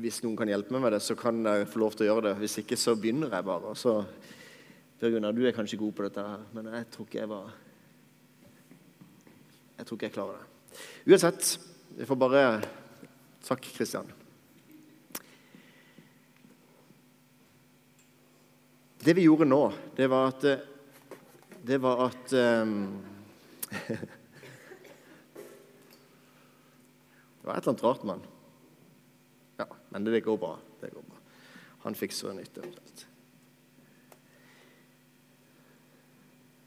Hvis noen kan hjelpe meg med det, så kan jeg få lov til å gjøre det. Hvis ikke, så begynner jeg bare. Så, Per Gunnar, du er kanskje god på dette, her, men jeg tror ikke jeg var Jeg tror ikke jeg klarer det. Uansett, vi får bare Takk, Kristian. Det vi gjorde nå, det var at Det var at um, Det var et eller annet rart. Ja, men det går bra. Det går bra. Han fikser nytt eventuelt.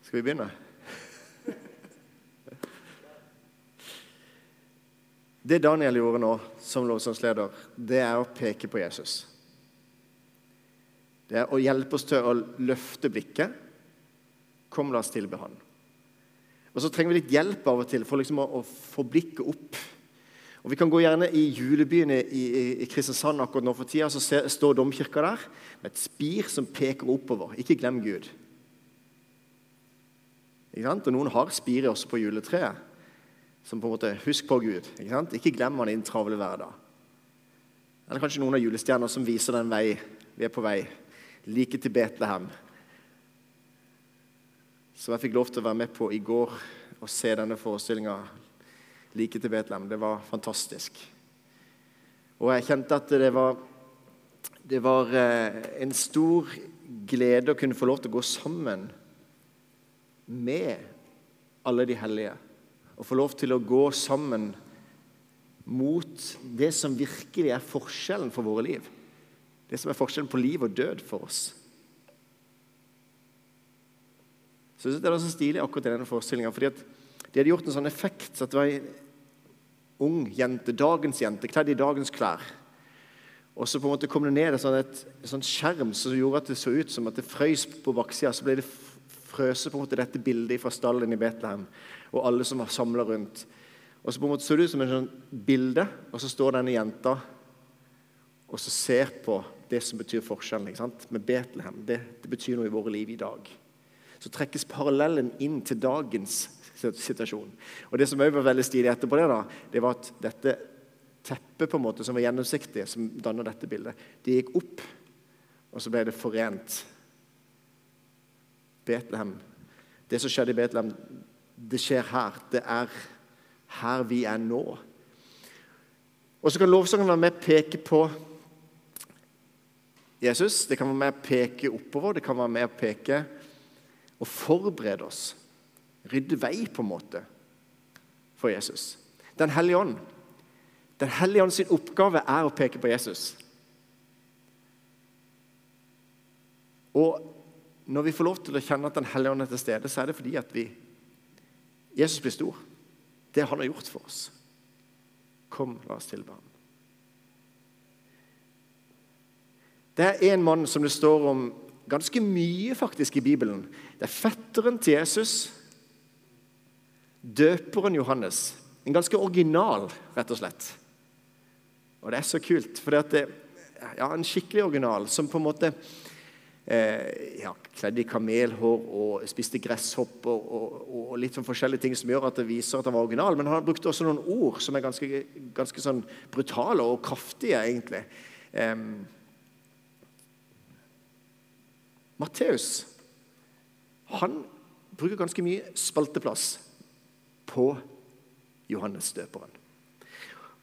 Skal vi begynne? Det Daniel gjorde nå som lovsangsleder, det er å peke på Jesus. Det er å hjelpe oss til å løfte blikket. Kom, la oss tilbe Han. Og så trenger vi litt hjelp av og til for liksom å, å, få blikket opp. Og Vi kan gå gjerne i julebyen i, i, i Kristiansand akkurat nå for tida. Så ser, står domkirka der med et spir som peker oppover. Ikke glem Gud. Ikke sant? Og noen har spiret også på juletreet. Som på en måte Husk på Gud. Ikke, sant? ikke glem han i den travle hverdag. Eller kanskje noen av julestjerner som viser den vei vi er på vei like til Betlehem. Som jeg fikk lov til å være med på i går og se denne forestillinga like til Betlehem. Det var fantastisk. Og jeg kjente at det var, det var eh, en stor glede å kunne få lov til å gå sammen med alle de hellige. Og få lov til å gå sammen mot det som virkelig er forskjellen for våre liv. Det som er forskjellen på liv og død for oss. Så jeg synes Det er så stilig akkurat i denne forestillinga. fordi at de hadde gjort en sånn effekt så at det var ung jente, dagens jente, kledd i dagens klær. Og så på en måte kom det ned et sånt, et, sånt skjerm som gjorde at det så ut som at det frøys på baksida. Så ble det frøset på en måte dette bildet fra stallen i Betlehem, og alle som var samla rundt. Og så på en måte så det ut som en sånn bilde, og så står denne jenta og så ser på det som betyr forskjellen ikke sant? med Betlehem. Det, det betyr noe i våre liv i dag. Så trekkes parallellen inn til dagens situasjon. Og Det som også var veldig stilig etterpå, det da, det var at dette teppet på en måte som var gjennomsiktig, som danner dette bildet, det gikk opp, og så ble det forent. Betlehem. Det som skjedde i Betlehem, det skjer her. Det er her vi er nå. Og så kan lovsangen være med å peke på Jesus. Det kan være med å peke oppover, det kan være med å peke og forberede oss. Rydde vei, på en måte, for Jesus. Den hellige ånd. Den hellige ånd oppgave er å peke på Jesus. Og når vi får lov til å kjenne at Den hellige ånd er til stede, så er det fordi at vi Jesus blir stor. Det han har gjort for oss. Kom, la oss tilbe ham. Det er en mann som det står om ganske mye faktisk i Bibelen. Det er fetteren til Jesus, døperen Johannes. En ganske original, rett og slett. Og det er så kult, for det ja, en skikkelig original som på en måte eh, ja, kledd i kamelhår og spiste gresshopper og, og, og, litt sånn forskjellige ting som gjør at det viser at han var original. Men han brukte også noen ord som er ganske, ganske sånn brutale og kraftige, egentlig. Eh, Matteus han bruker ganske mye spalteplass på Johannes døperen.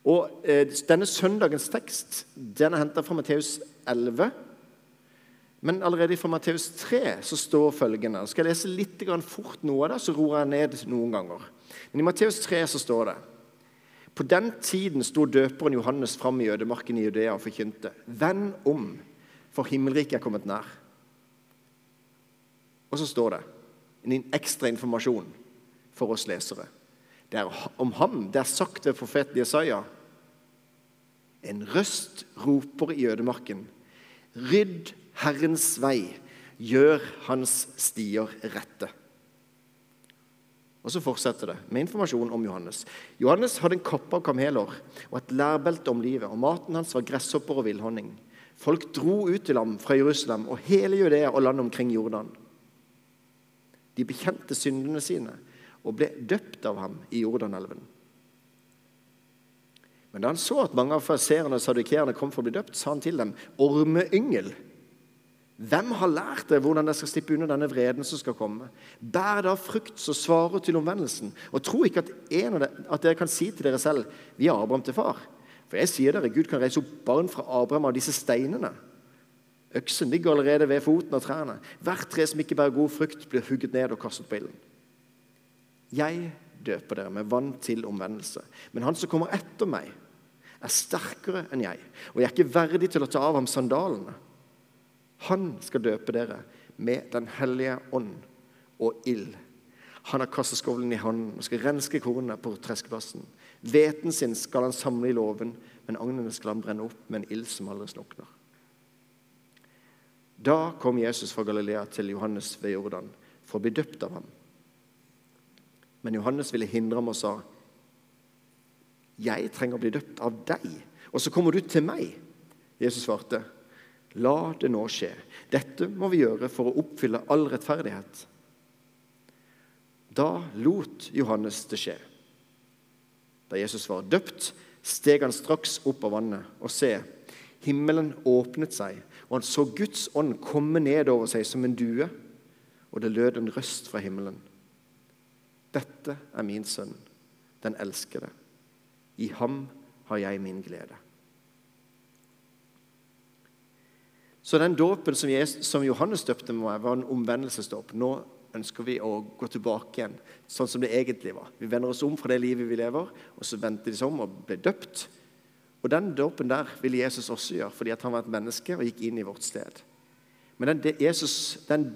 Og eh, Denne søndagens tekst den er henta fra Matteus 11. Men allerede fra Matteus 3 så står følgende Skal jeg lese litt fort noe av det, så roer jeg ned noen ganger. Men i Matteus 3 så står det På den tiden sto døperen Johannes fram i ødemarken i Judea og forkynte. Venn om, for himmelriket er kommet nær. Og så står det en ekstra informasjon for oss lesere. Det er om ham det er sagt ved profeten Jesaja. En røst roper i ødemarken. Rydd Herrens vei, gjør hans stier rette. Og Så fortsetter det med informasjon om Johannes. Johannes hadde en kappe av kameler og et lærbelte om livet, og maten hans var gresshopper og villhonning. Folk dro ut til ham fra Jerusalem og hele Judea og landet omkring Jordan. De bekjente syndene sine og ble døpt av ham i Jordanelven. Men da han så at mange av farserene og sadukerene kom for å bli døpt, sa han til dem, ormeyngel, hvem har lært dere hvordan dere skal slippe unna denne vreden som skal komme? Bær da frukt som svarer til omvendelsen, og tro ikke at, dere, at dere kan si til dere selv, vi har Abraham til far. For jeg sier dere, Gud kan reise opp barn fra Abraham av disse steinene. Øksen ligger allerede ved foten av trærne. Hvert tre som ikke bærer god frukt, blir hugget ned og kastet på ilden. Jeg døper dere med vann til omvendelse. Men han som kommer etter meg, er sterkere enn jeg, og jeg er ikke verdig til å ta av ham sandalene. Han skal døpe dere med Den hellige ånd og ild. Han har kasteskovlen i hånden og skal renske kornene på treskeplassen. Hveten sin skal han samle i låven, men agnene skal han brenne opp med en ild som aldri slukner. Da kom Jesus fra Galilea til Johannes ved Jordan for å bli døpt av ham. Men Johannes ville hindre ham og sa, 'Jeg trenger å bli døpt av deg, og så kommer du til meg.' Jesus svarte, 'La det nå skje. Dette må vi gjøre for å oppfylle all rettferdighet.' Da lot Johannes det skje. Da Jesus var døpt, steg han straks opp av vannet, og se, himmelen åpnet seg, og han så Guds ånd komme ned over seg som en due, og det lød en røst fra himmelen. Dette er min sønn, den elskede. I ham har jeg min glede. Så den dåpen som, Johannes døpte meg, var en omvendelsesdåp. Nå ønsker vi å gå tilbake igjen sånn som det egentlig var. Vi vender oss om fra det livet vi lever, og så vendte de seg om og ble døpt. Og Den dåpen der ville Jesus også gjøre, fordi han var et menneske og gikk inn i vårt sted. Men den, Jesus, den,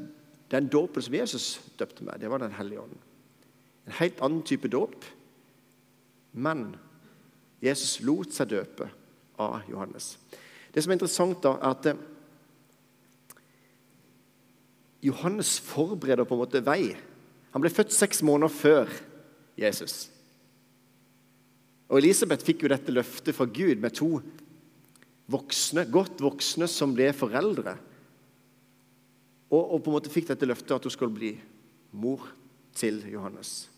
den dåpen som Jesus døpte med, det var Den hellige ånden. En helt annen type dåp. Men Jesus lot seg døpe av Johannes. Det som er interessant, da, er at eh, Johannes forbereder på en måte vei. Han ble født seks måneder før Jesus. Og Elisabeth fikk jo dette løftet fra Gud med to voksne, godt voksne som ble foreldre. Og, og på en måte fikk dette løftet at hun skulle bli mor til Johannes.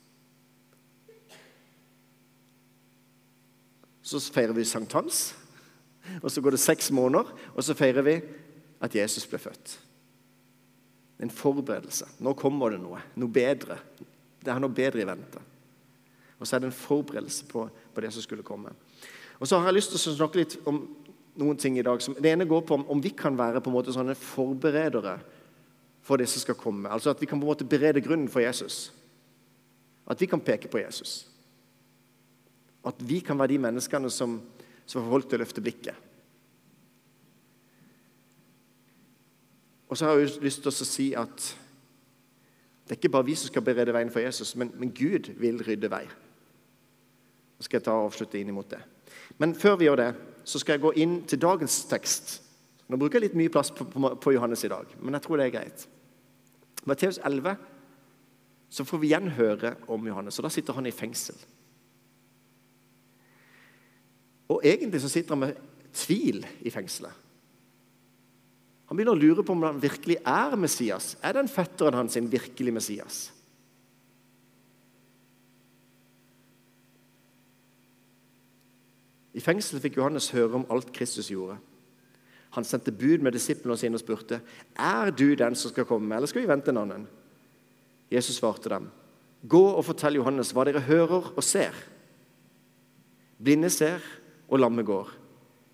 Så feirer vi sankthans, og så går det seks måneder, og så feirer vi at Jesus ble født. En forberedelse. Nå kommer det noe. Noe bedre. Det er noe bedre i vente. Og så er det en forberedelse på, på, det som skulle komme. Og så har jeg lyst til å snakke litt om noen ting i dag. Det ene går på om, om, vi kan være på en måte sånne forberedere for det som skal komme. Altså At vi kan på en måte berede grunnen for Jesus. At vi kan peke på Jesus. At vi kan være de menneskene som, som får folk til å løfte blikket. Og så har jeg lyst til å si at det er ikke bare vi som skal berede veien for Jesus, men, men Gud vil rydde vei. Skal jeg ta og avslutte inn imot det. Men før vi gjør det, så skal jeg gå inn til dagens tekst. Nå bruker jeg litt mye plass på, på, på Johannes i dag, men jeg tror det er greit. Matteus 11 så får vi igjen høre om Johannes, og da sitter han i fengsel. Og egentlig så sitter han med tvil i fengselet. Han begynner å lure på om han virkelig er Messias. Er den fetteren hans virkelig Messias? I fengselet fikk Johannes høre om alt Kristus gjorde. Han sendte bud med disiplene sine og spurte er du den som skal komme, eller skal vi vente en annen. Jesus svarte dem, gå og fortell Johannes hva dere hører og ser. Blinde ser, og lamme går.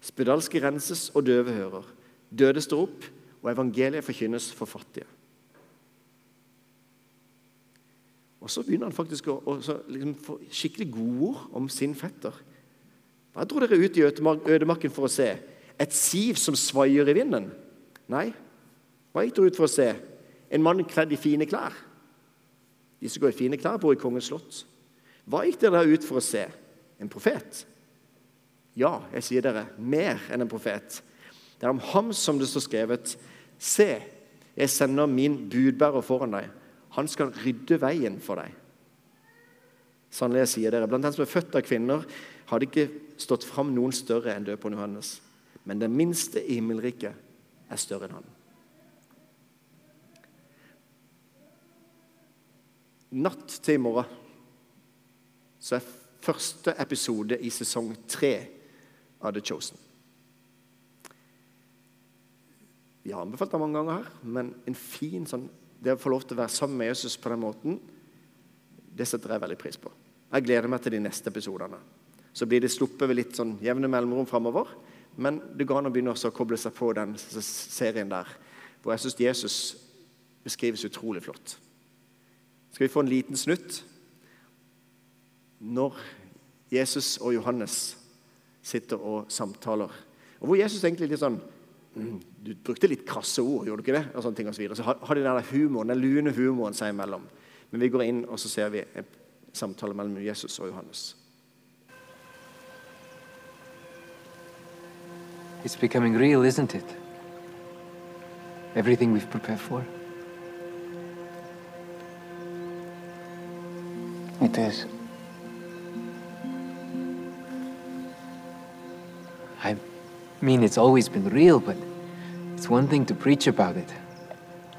Spedalske renses, og døve hører. Døde står opp, og evangeliet forkynnes for fattige. Og Så begynner han faktisk å, å liksom få skikkelig godord om sin fetter. Hva dro dere ut i ødemarken for å se? Et siv som svaier i vinden? Nei. Hva gikk dere ut for å se? En mann kledd i fine klær? De som går i fine klær, bor i kongens slott. Hva gikk dere ut for å se? En profet? Ja, jeg sier dere, mer enn en profet. Det er om ham som det står skrevet. Se, jeg sender min budbærer foran deg. Han skal rydde veien for deg. Sannelig, jeg sier dere, blant dem som er født av kvinner, har det ikke stått fram noen større enn døperen Johannes. Men den minste i himmelriket er større enn han. natt til i morgen så er første episode i sesong tre av The Chosen. Vi har anbefalt det mange ganger her, men en fin sånn, det å få lov til å være sammen med Jesus på den måten, det setter jeg veldig pris på. Jeg gleder meg til de neste episodene. Så blir det sluppet ved litt sånn jevne mellomrom framover. Men det går an å begynne å koble seg på den serien der, hvor jeg syns Jesus beskrives utrolig flott. Skal vi få en liten snutt? Når Jesus og Johannes sitter og samtaler. Og hvor Jesus egentlig litt sånn mm, Du brukte litt krasse ord, gjorde du ikke det? Og sånne ting og så, videre. så har de den humoren, den lune humoren seg imellom. Men vi går inn og så ser vi en samtale mellom Jesus og Johannes. It's becoming real, isn't it? Everything we've prepared for. It is. I mean, it's always been real, but it's one thing to preach about it.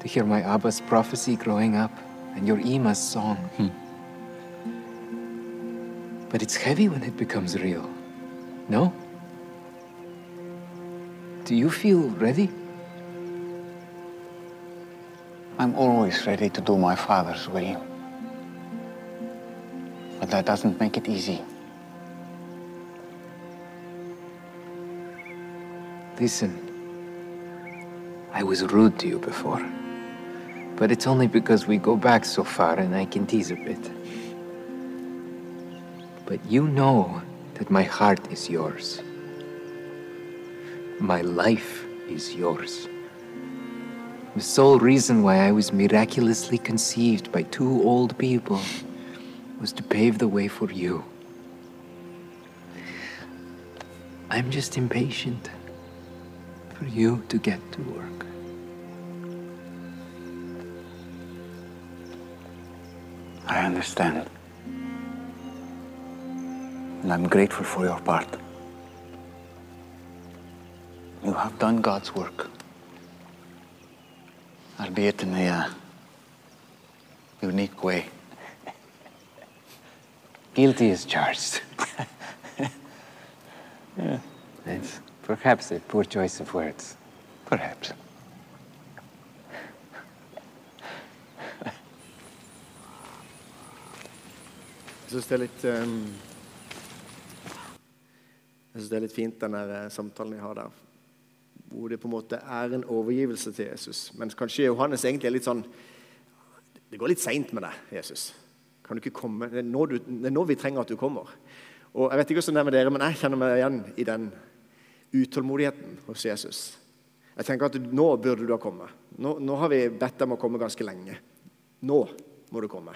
To hear my Abba's prophecy growing up and your Ima's song. Hmm. But it's heavy when it becomes real. No? Do you feel ready? I'm always ready to do my father's will. But that doesn't make it easy. Listen, I was rude to you before. But it's only because we go back so far and I can tease a bit. But you know that my heart is yours. My life is yours. The sole reason why I was miraculously conceived by two old people was to pave the way for you. I'm just impatient for you to get to work. I understand. And I'm grateful for your part. You have done God's work, albeit in a uh, unique way. Guilty as charged. yeah. It's perhaps a poor choice of words. Perhaps. Jeg syns det er litt um, Jeg synes det er litt fint, den der eh, samtalen jeg har der. Hvor det på en måte er en overgivelse til Jesus. Mens kanskje Johannes egentlig er litt sånn Det går litt seint med deg, Jesus. Kan du ikke komme? Det er, nå, du, det er nå vi trenger at du kommer. Og Jeg vet ikke hvordan det er med dere, men jeg kjenner meg igjen i den utålmodigheten hos Jesus. Jeg tenker at Nå burde du ha kommet. Nå, nå har vi bedt deg om å komme ganske lenge. Nå må du komme.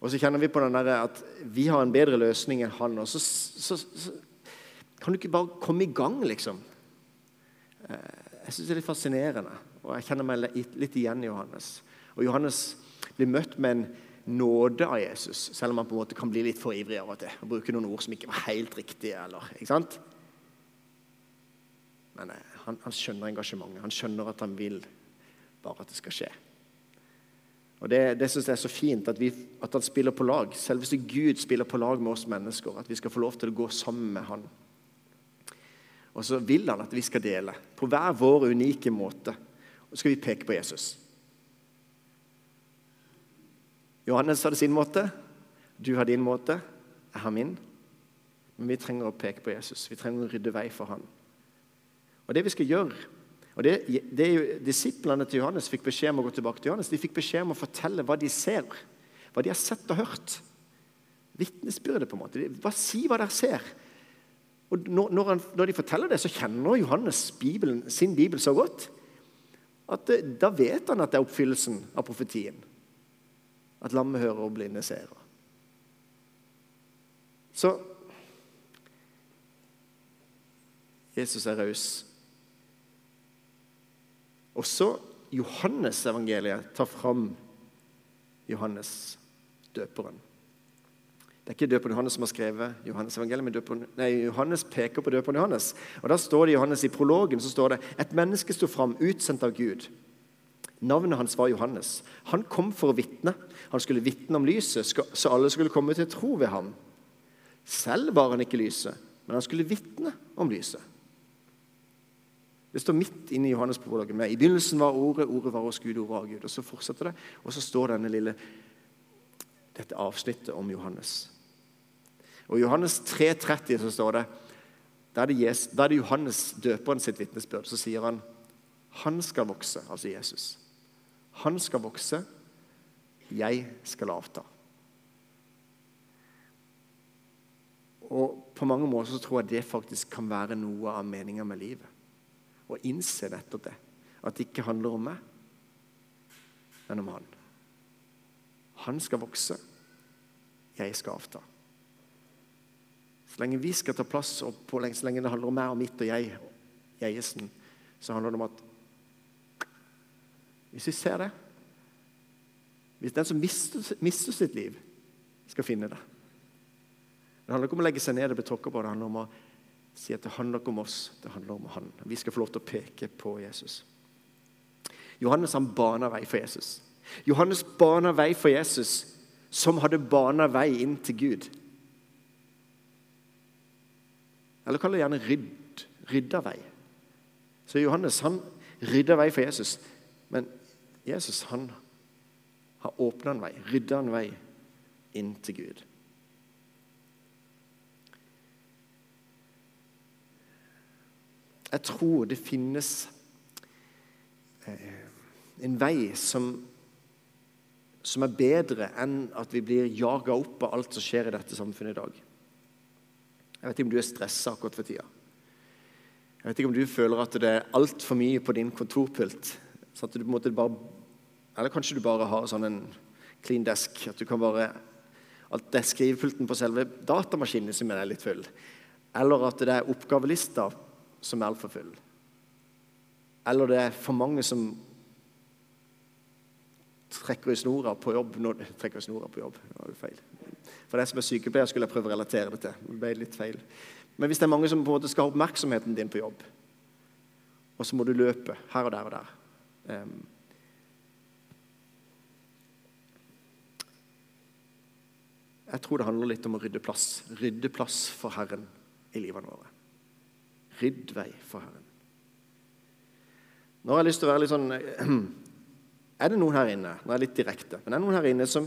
Og så kjenner vi på den der at vi har en bedre løsning enn han. Og så, så, så kan du ikke bare komme i gang, liksom? Eh, jeg syns det er litt fascinerende, og jeg kjenner meg litt igjen i Johannes. Og Johannes blir møtt med en nåde av Jesus, selv om han på en måte kan bli litt for ivrig av og til og bruke noen ord som ikke var helt riktige. Eller, ikke sant? Men eh, han, han skjønner engasjementet. Han skjønner at han vil bare at det skal skje. Og Det, det synes jeg er så fint at, vi, at han spiller på lag. Selveste Gud spiller på lag med oss mennesker. At vi skal få lov til å gå sammen med han. Og så vil han at vi skal dele på hver vår unike måte. Og så skal vi peke på Jesus. Johannes hadde sin måte, du har din måte, jeg har min. Men vi trenger å peke på Jesus. Vi trenger å rydde vei for han. Og det vi skal gjøre og det, det er jo, Disiplene til Johannes fikk beskjed om å gå tilbake til Johannes. De fikk beskjed om å fortelle hva de ser, hva de har sett og hørt. Vitnesbyrdet, på en måte. Bare si hva dere ser. Og når, han, når, de forteller det, så kjenner Johannes Bibelen, sin bibel så godt at det, da vet han at det er oppfyllelsen av profetien. At lammet hører og blinde ser. Så Jesus er raus. Også Johannes-evangeliet tar fram Johannes døperen. Det er ikke døperen Johannes som har skrevet Johannes evangeliet, men døperen, nei, Johannes peker på døperen Johannes. Og Da står det i Johannes i prologen så står det, et menneske sto fram, utsendt av Gud. Navnet hans var Johannes. Han kom for å vitne. Han skulle vitne om lyset, så alle skulle komme til tro ved ham. Selv var han ikke lyset, men han skulle vitne om lyset. Det står midt inne i Johannes-prologen med I begynnelsen var Ordet, Ordet var hos Gud, Ordet var Gud. Og så fortsetter det, og så står denne lille, dette avsnittet om Johannes. Og I Johannes 3,30 så står det da er det, Jesus, da er det Johannes døperen sitt vitnesbyrd. Så sier han han skal vokse, altså Jesus. Han skal vokse, jeg skal avta. Og på mange måter så tror jeg det faktisk kan være noe av meninga med livet. Å innse nettopp det. At det ikke handler om meg, men om han. Han skal vokse, jeg skal avta. Så lenge vi skal ta plass, og på, så lenge det handler om meg og mitt og jeg, jegesen, så handler det om at hvis vi ser det Hvis den som mister, mister sitt liv, skal finne det Det handler ikke om å legge seg ned og bli tråkka på, det handler om å si at det handler ikke om oss, det handler om han. Vi skal få lov til å peke på Jesus. Johannes han bana vei for Jesus. Johannes bana vei for Jesus, som hadde bana vei inn til Gud. Eller kall det gjerne rydd, rydda vei. Så Johannes han rydda vei for Jesus. Men Jesus han har åpna en vei, rydda en vei inn til Gud. Jeg tror det finnes eh, en vei som, som er bedre enn at vi blir jaga opp av alt som skjer i dette samfunnet i dag. Jeg vet ikke om du er stressa akkurat for tida. Jeg vet ikke om du føler at det er altfor mye på din kontorpult. Så at du på en måte bare, eller kanskje du bare har sånn en clean desk. At du kan bare At det er skrivepulten på selve datamaskinen som er litt full. Eller at det er oppgavelista som er altfor full. Eller det er for mange som trekker i snora på jobb når trekker i snora på jobb. Det var jo feil. For deg som er sykepleier, skulle jeg prøve å relatere det til. Det ble litt feil. Men hvis det er mange som på en måte skal ha oppmerksomheten din på jobb, og så må du løpe her og der og der um, Jeg tror det handler litt om å rydde plass. Rydde plass for Herren i livene våre. Rydd vei for Herren. Nå har jeg lyst til å være litt sånn Er det noen her inne nå er jeg litt direkte, men er det noen her inne som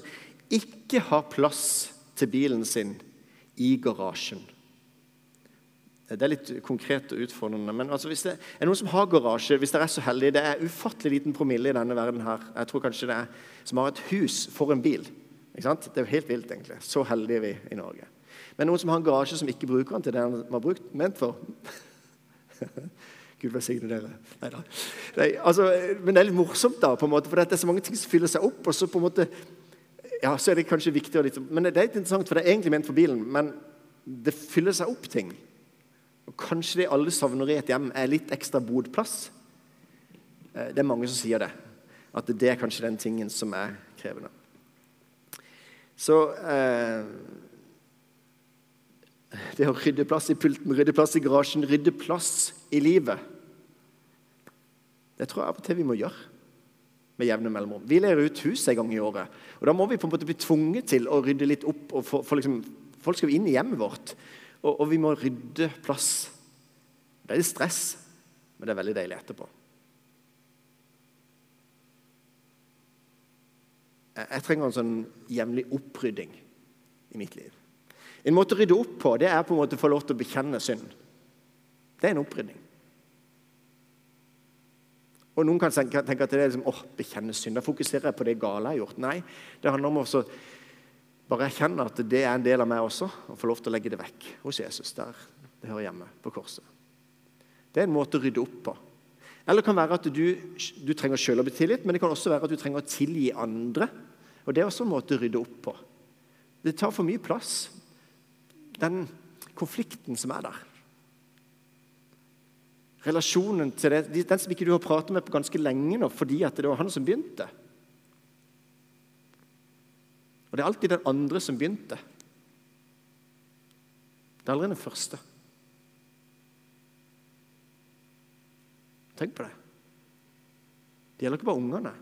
ikke har plass til bilen sin i garasjen? Det er litt konkret og utfordrende. Men altså, hvis det er noen som har garasje, hvis dere er så heldige Det er ufattelig liten promille i denne verden her. Jeg tror kanskje det er som har et hus for en bil. Ikke sant? Det er jo helt vilt, egentlig. Så heldige er vi i Norge. Men noen som har en garasje som ikke bruker den til det den var brukt, ment for Gud velsigne dere. Neida. Nei, altså, men det er litt morsomt, da, på en måte, for det er så mange ting som fyller seg opp. og så på en måte, ja, så er det kanskje viktig å litt, Men det er litt interessant, for det er egentlig ment for bilen. Men det fyller seg opp ting. Og Kanskje det alle savner i et hjem, er litt ekstra bodplass. Eh, Det er mange som sier det. At det er kanskje den tingen som er krevende. Så eh, Det å rydde plass i pulten, rydde plass i garasjen, rydde plass i livet Det tror jeg av og til vi må gjøre med jevne mellomrom. Vi ler ut hus en gang i året. og Da må vi på en måte bli tvunget til å rydde litt opp. og for, for liksom, Folk skal inn i hjemmet vårt, og, og vi må rydde plass. Det er litt stress, men det er veldig deilig etterpå. Jeg trenger en sånn jevnlig opprydding i mitt liv. En måte å rydde opp på det er på en måte å få lov til å bekjenne synd. Det er en opprydding. Og Noen kan tenke, at det er liksom, åh, bekjenne synd. Da fokuserer jeg på det gale jeg har gjort. Nei, det handler om å bare erkjenne at det er en del av meg også, og få lov til å legge det vekk hos Jesus. der det hører hjemme, på korset. Det er en måte å rydde opp på. Eller det kan være at du, du trenger selv å bli tilgitt, men det kan også være at du trenger å tilgi andre. Og Det er også en måte å rydde opp på. Det tar for mye plass, den konflikten som er der. Relasjonen til det, den som ikke du har pratet med på ganske lenge nå fordi at det var han som begynte. Og det er alltid den andre som begynte. Det er aldri den første. Tenk på det. Det gjelder ikke bare ungene.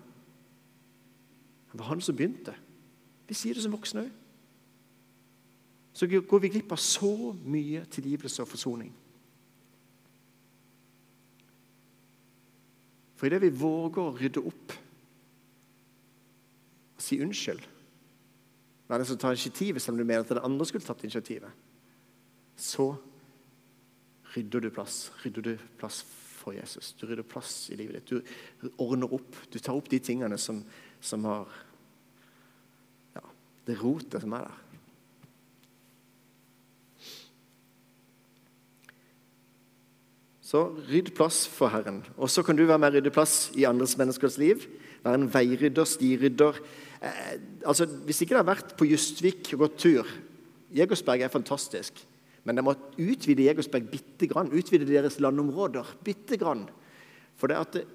Det var han som begynte. Vi sier det som voksne òg. Så går vi glipp av så mye tilgivelse og forsoning. For idet vi våger å rydde opp og si unnskyld Hva er det som tar initiativet, selv om du mener at den andre skulle tatt initiativet, så rydder du plass. Rydder du plass for Jesus. Du rydder plass i livet ditt. Du ordner opp. Du tar opp de tingene som, som har ja, Det rotet som er der. Så rydd plass for Herren. Og så kan du være med og rydde plass i andres menneskers liv. Være en veirydder, stirydder. Eh, altså, hvis ikke det har vært på Justvik og gått tur Jegersberg er fantastisk. Men de må utvide Jegersberg bitte grann. Utvide deres landområder bitte grann. For det, det,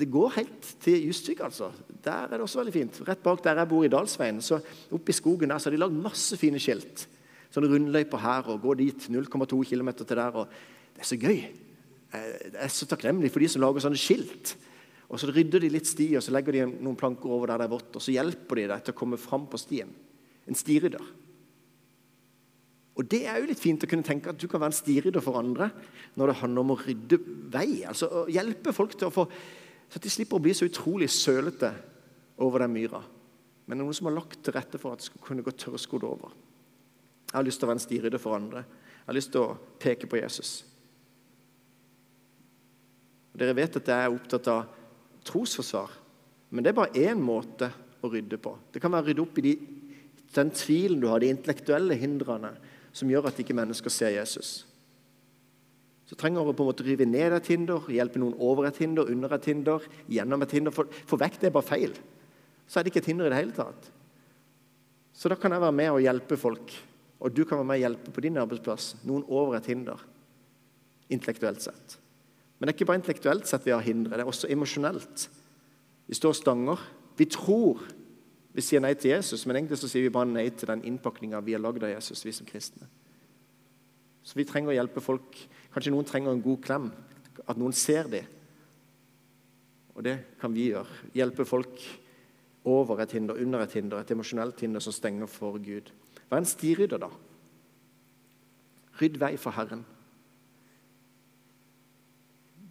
det, går helt til Justvik, altså. Der er det også veldig fint. Rett bak der jeg bor i Dalsveien, så oppe i skogen der, så har de lagd masse fine skilt. Sånne rundløyper her og gå dit 0,2 km til der. og Det er så gøy. Jeg er så takknemlig for de som lager sånne skilt. Og Så rydder de litt sti og så legger de noen planker over der det er vått, og så hjelper de deg til å komme fram på stien. En stirydder. Og Det er jo litt fint å kunne tenke at du kan være en stirydder for andre når det handler om å rydde vei. altså å Hjelpe folk til å få, så at de slipper å bli så utrolig sølete over den myra. Men noen som har lagt til rette for at det skal kunne gå tørrskodd over. Jeg har lyst til å være en stirydder for andre. Jeg har lyst til å peke på Jesus. Dere vet at jeg er opptatt av trosforsvar. Men det er bare én måte å rydde på. Det kan være å rydde opp i de, den tvilen du har, de intellektuelle hindrene som gjør at ikke mennesker ser Jesus. Så trenger du på en måte rive ned et hinder, hjelpe noen over et hinder, under et hinder, gjennom et hinder. For, for vekk det er bare feil. Så er det ikke et hinder i det hele tatt. Så da kan jeg være med og hjelpe folk. Og du kan være med og hjelpe på din arbeidsplass noen over et hinder, intellektuelt sett. Men det er ikke bare intellektuelt sett vi har hindre, det er også emosjonelt. Vi står stanger. Vi tror vi sier nei til Jesus, men egentlig så sier vi bare nei til den innpakninga vi har lagd av Jesus, vi som kristne. Så vi trenger å hjelpe folk. Kanskje noen trenger en god klem. At noen ser dem. Og det kan vi gjøre. Hjelpe folk over et hinder, under et hinder, et emosjonelt hinder som stenger for Gud. Vær en stirydder, da. Rydd vei for Herren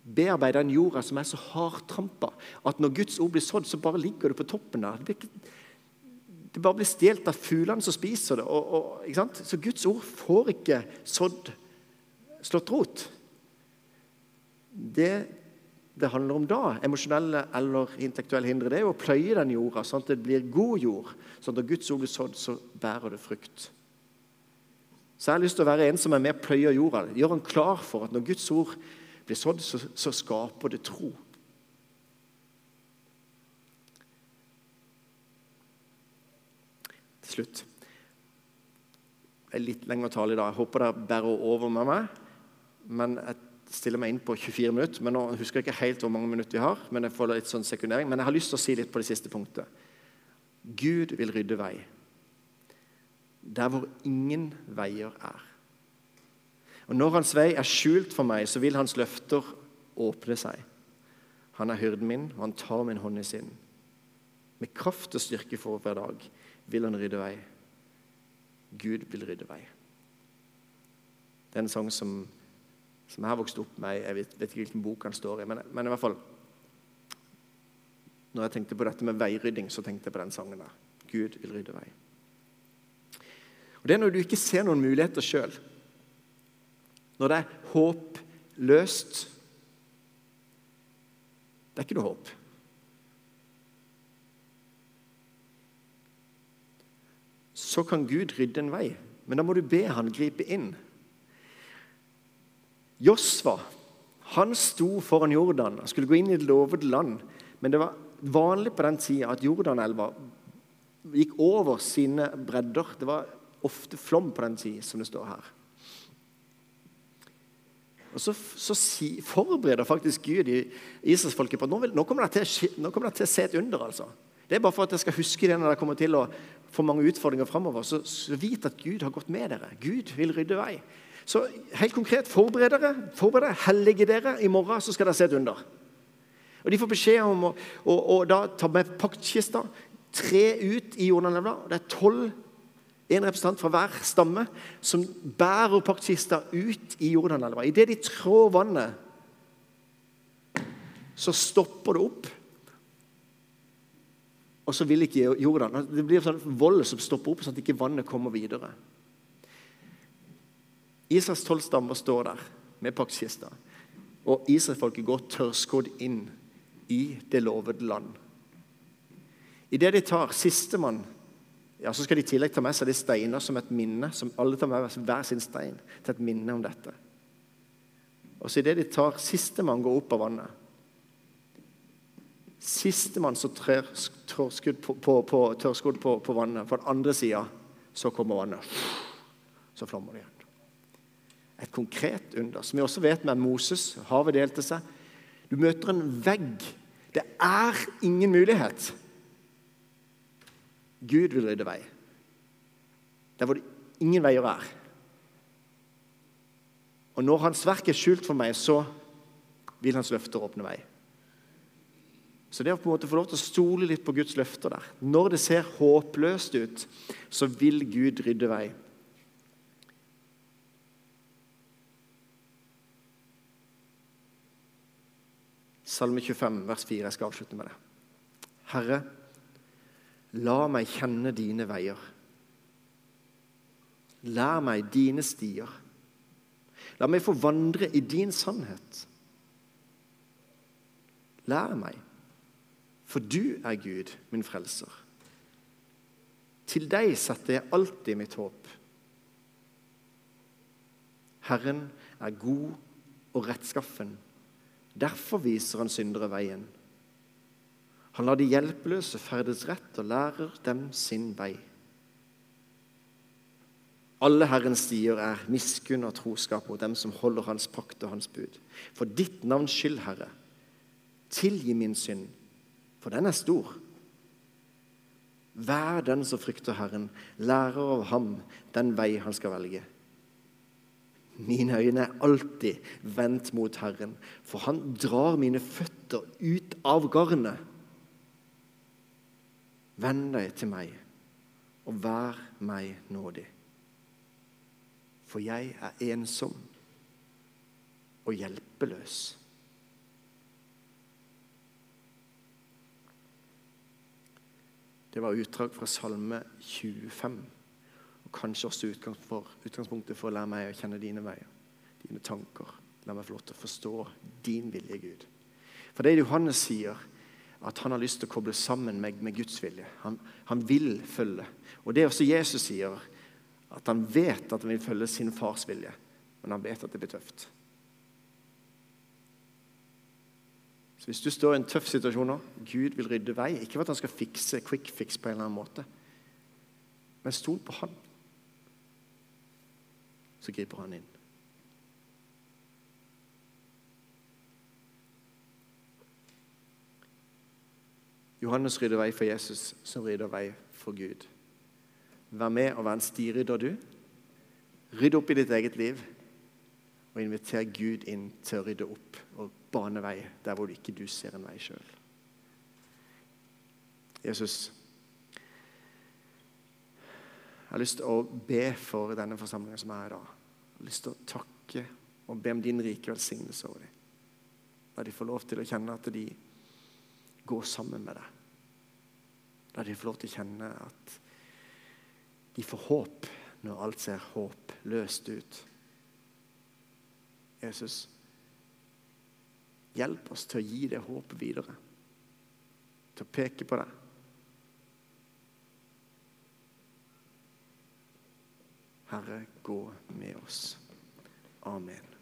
bearbeider den jorda som er så hardtrampa at når Guds ord blir sådd, så bare ligger det på toppen der. Det, det bare blir stjålet av fuglene som spiser det. Og, og, så Guds ord får ikke sådd, slått rot. Det det handler om da, emosjonelle eller intellektuelle hindre, det er jo å pløye den jorda sånn at det blir god jord. sånn at Når Guds ord blir sådd, så bærer det frukt. Så jeg har lyst til å være en som er med og pløyer jorda. Gjør han klar for at når Guds ord blir sådd, så, så skaper det tro. Til slutt Det er litt lengre tale i dag. Jeg håper dere bærer over med meg. Men jeg stiller meg inn på 24 minutter. men Nå husker jeg ikke helt hvor mange minutter vi har. Men jeg får litt sånn sekundering. Men jeg har lyst til å si litt på det siste punktet. Gud vil rydde vei der hvor ingen veier er. Og Når hans vei er skjult for meg, så vil hans løfter åpne seg. Han er hyrden min, og han tar min hånd i sin. Med kraft og styrke for hver dag vil han rydde vei. Gud vil rydde vei. Det er en sang som, som jeg har vokst opp med. Jeg vet, vet ikke hvilken bok han står i, men, men, i hvert fall Når jeg tenkte på dette med veirydding, så tenkte jeg på den sangen der. Gud vil rydde vei. Og Det er når du ikke ser noen muligheter sjøl når det er håpløst Det er ikke noe håp. Så kan Gud rydde en vei, men da må du be han gripe inn. Josva han sto foran Jordan og skulle gå inn i det lovede land. Men det var vanlig på den tida at Jordanelva gikk over sine bredder. Det var ofte flom på den tid, som det står her. Og Så, så si, forbereder faktisk Gud Israelsfolket på at nå, vil, nå, kommer til, nå, kommer det til, å se et under. altså. Det er bare for at jeg skal huske det når det kommer til å få mange utfordringer framover. Så, så vit at Gud har gått med dere. Gud vil rydde vei. Så helt konkret, forbered dere. Forbered dere, Hellige dere. I morgen så skal dere se et under. Og De får beskjed om å, å, å da ta med paktkista, tre ut i Jordanelva. Det er tolv, en representant fra hver stamme, som bærer paktkista ut i Jordanelva. Idet de trår vannet, så stopper det opp. Og så vil ikke Jordan Det blir sånn vold som stopper opp, sånn at ikke vannet kommer videre. Israels tolv stammer står der med paktkista, Og israelsfolket går tørrskodd inn i det lovede land. Idet de tar sistemann, ja, så skal de i tillegg ta med seg de steiner som et minne. som Alle tar med hver sin stein til et minne om dette. Og så idet de tar sistemann går opp av vannet Sistemann som trør tørrskodd på, på, på, på, på, vannet, på den andre sida, så kommer vannet. Så flommer det igjen. Et konkret under, som vi også vet med Moses. Havet delte seg. Du møter en vegg. Det er ingen mulighet. Gud vil rydde vei. Der hvor det ingen veier er. Og når Hans verk er skjult for meg, så vil Hans løfter åpne vei. Så det å på en måte få lov til å stole litt på Guds løfter der Når det ser håpløst ut, så vil Gud rydde vei. Salme 25, vers 4. Jeg skal avslutte med det. Herre, la meg kjenne dine veier. Lær meg dine stier. La meg få vandre i din sannhet. Lær meg for du er Gud, min frelser. Til deg setter jeg alltid mitt håp. Herren er god og rettskaffen. Derfor viser han syndere veien. Han lar de hjelpeløse ferdes rett og lærer dem sin vei. Alle Herrens stier er miskunn og troskap mot dem som holder Hans pakt og Hans bud. For ditt navns skyld, Herre, tilgi min synd for den er stor. Vær den som frykter Herren, lærer av ham den vei han skal velge. Mine øyne er alltid vendt mot Herren, for han drar mine føtter ut av garnet. Vend deg til meg, og vær meg nådig. For jeg er ensom og hjelpeløs. Det var utdrag fra Salme 25. Og kanskje også utgangspunktet for å lære meg å kjenne dine veier, dine tanker. La meg få lov til å forstå din vilje, Gud. For det Johannes sier, at han har lyst til å koble sammen med, med Guds vilje. Han, han, vil følge. Og det er også Jesus sier, at han vet at han vil følge sin fars vilje, men han vet at det blir tøft. Så Hvis du står i en tøff situasjon nå Gud vil rydde vei. Ikke for at han skal fikse quick fix på en eller annen måte, men stol på han. Så griper han inn. Johannes rydder vei for Jesus, som rydder vei for Gud. Vær med og vær en stirydder, du. Rydd opp i ditt eget liv, og inviter Gud inn til å rydde opp og bane vei der hvor du ikke du ser en vei sjøl. Jesus, jeg har lyst til å be for denne forsamlingen som er her i dag. Jeg har lyst til å takke og be om din rike velsignelse over dem. La de få lov til å kjenne at de går sammen med deg. La de få lov til å kjenne at de får håp når alt ser håpløst ut. Jesus, Hjelp oss til å gi det håpet videre. Til å peke på det. Herre, gå med oss. Amen.